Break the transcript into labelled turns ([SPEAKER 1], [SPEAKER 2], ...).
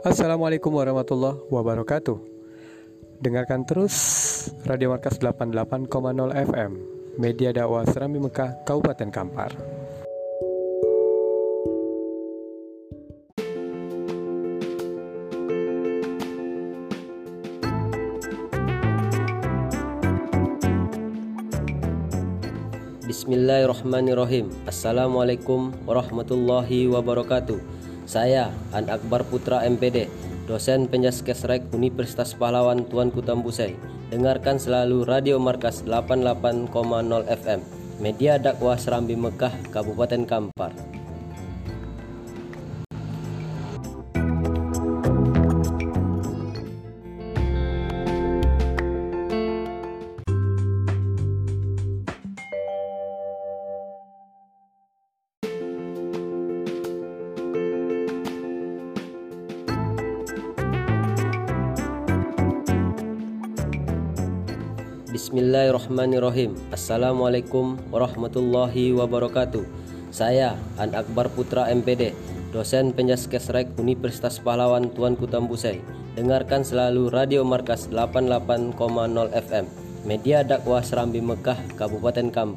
[SPEAKER 1] Assalamualaikum warahmatullahi wabarakatuh. Dengarkan terus Radio Markas 88,0 FM, media dakwah Serambi Mekah, Kabupaten Kampar.
[SPEAKER 2] Bismillahirrahmanirrahim Assalamualaikum warahmatullahi wabarakatuh Saya An Akbar Putra MPD Dosen Penjaskesrek Universitas Pahlawan Tuanku Tambusai Dengarkan selalu Radio Markas 88,0 FM Media dakwah Serambi Mekah Kabupaten Kampar Bismillahirrahmanirrahim. Assalamualaikum warahmatullahi wabarakatuh. Saya An Akbar Putra MPD Dosen Penjaskesrek Universitas Pahlawan Tuanku Tambusai Dengarkan selalu Radio Markas 88,0 FM Media dakwah Serambi Mekah Kabupaten Kampar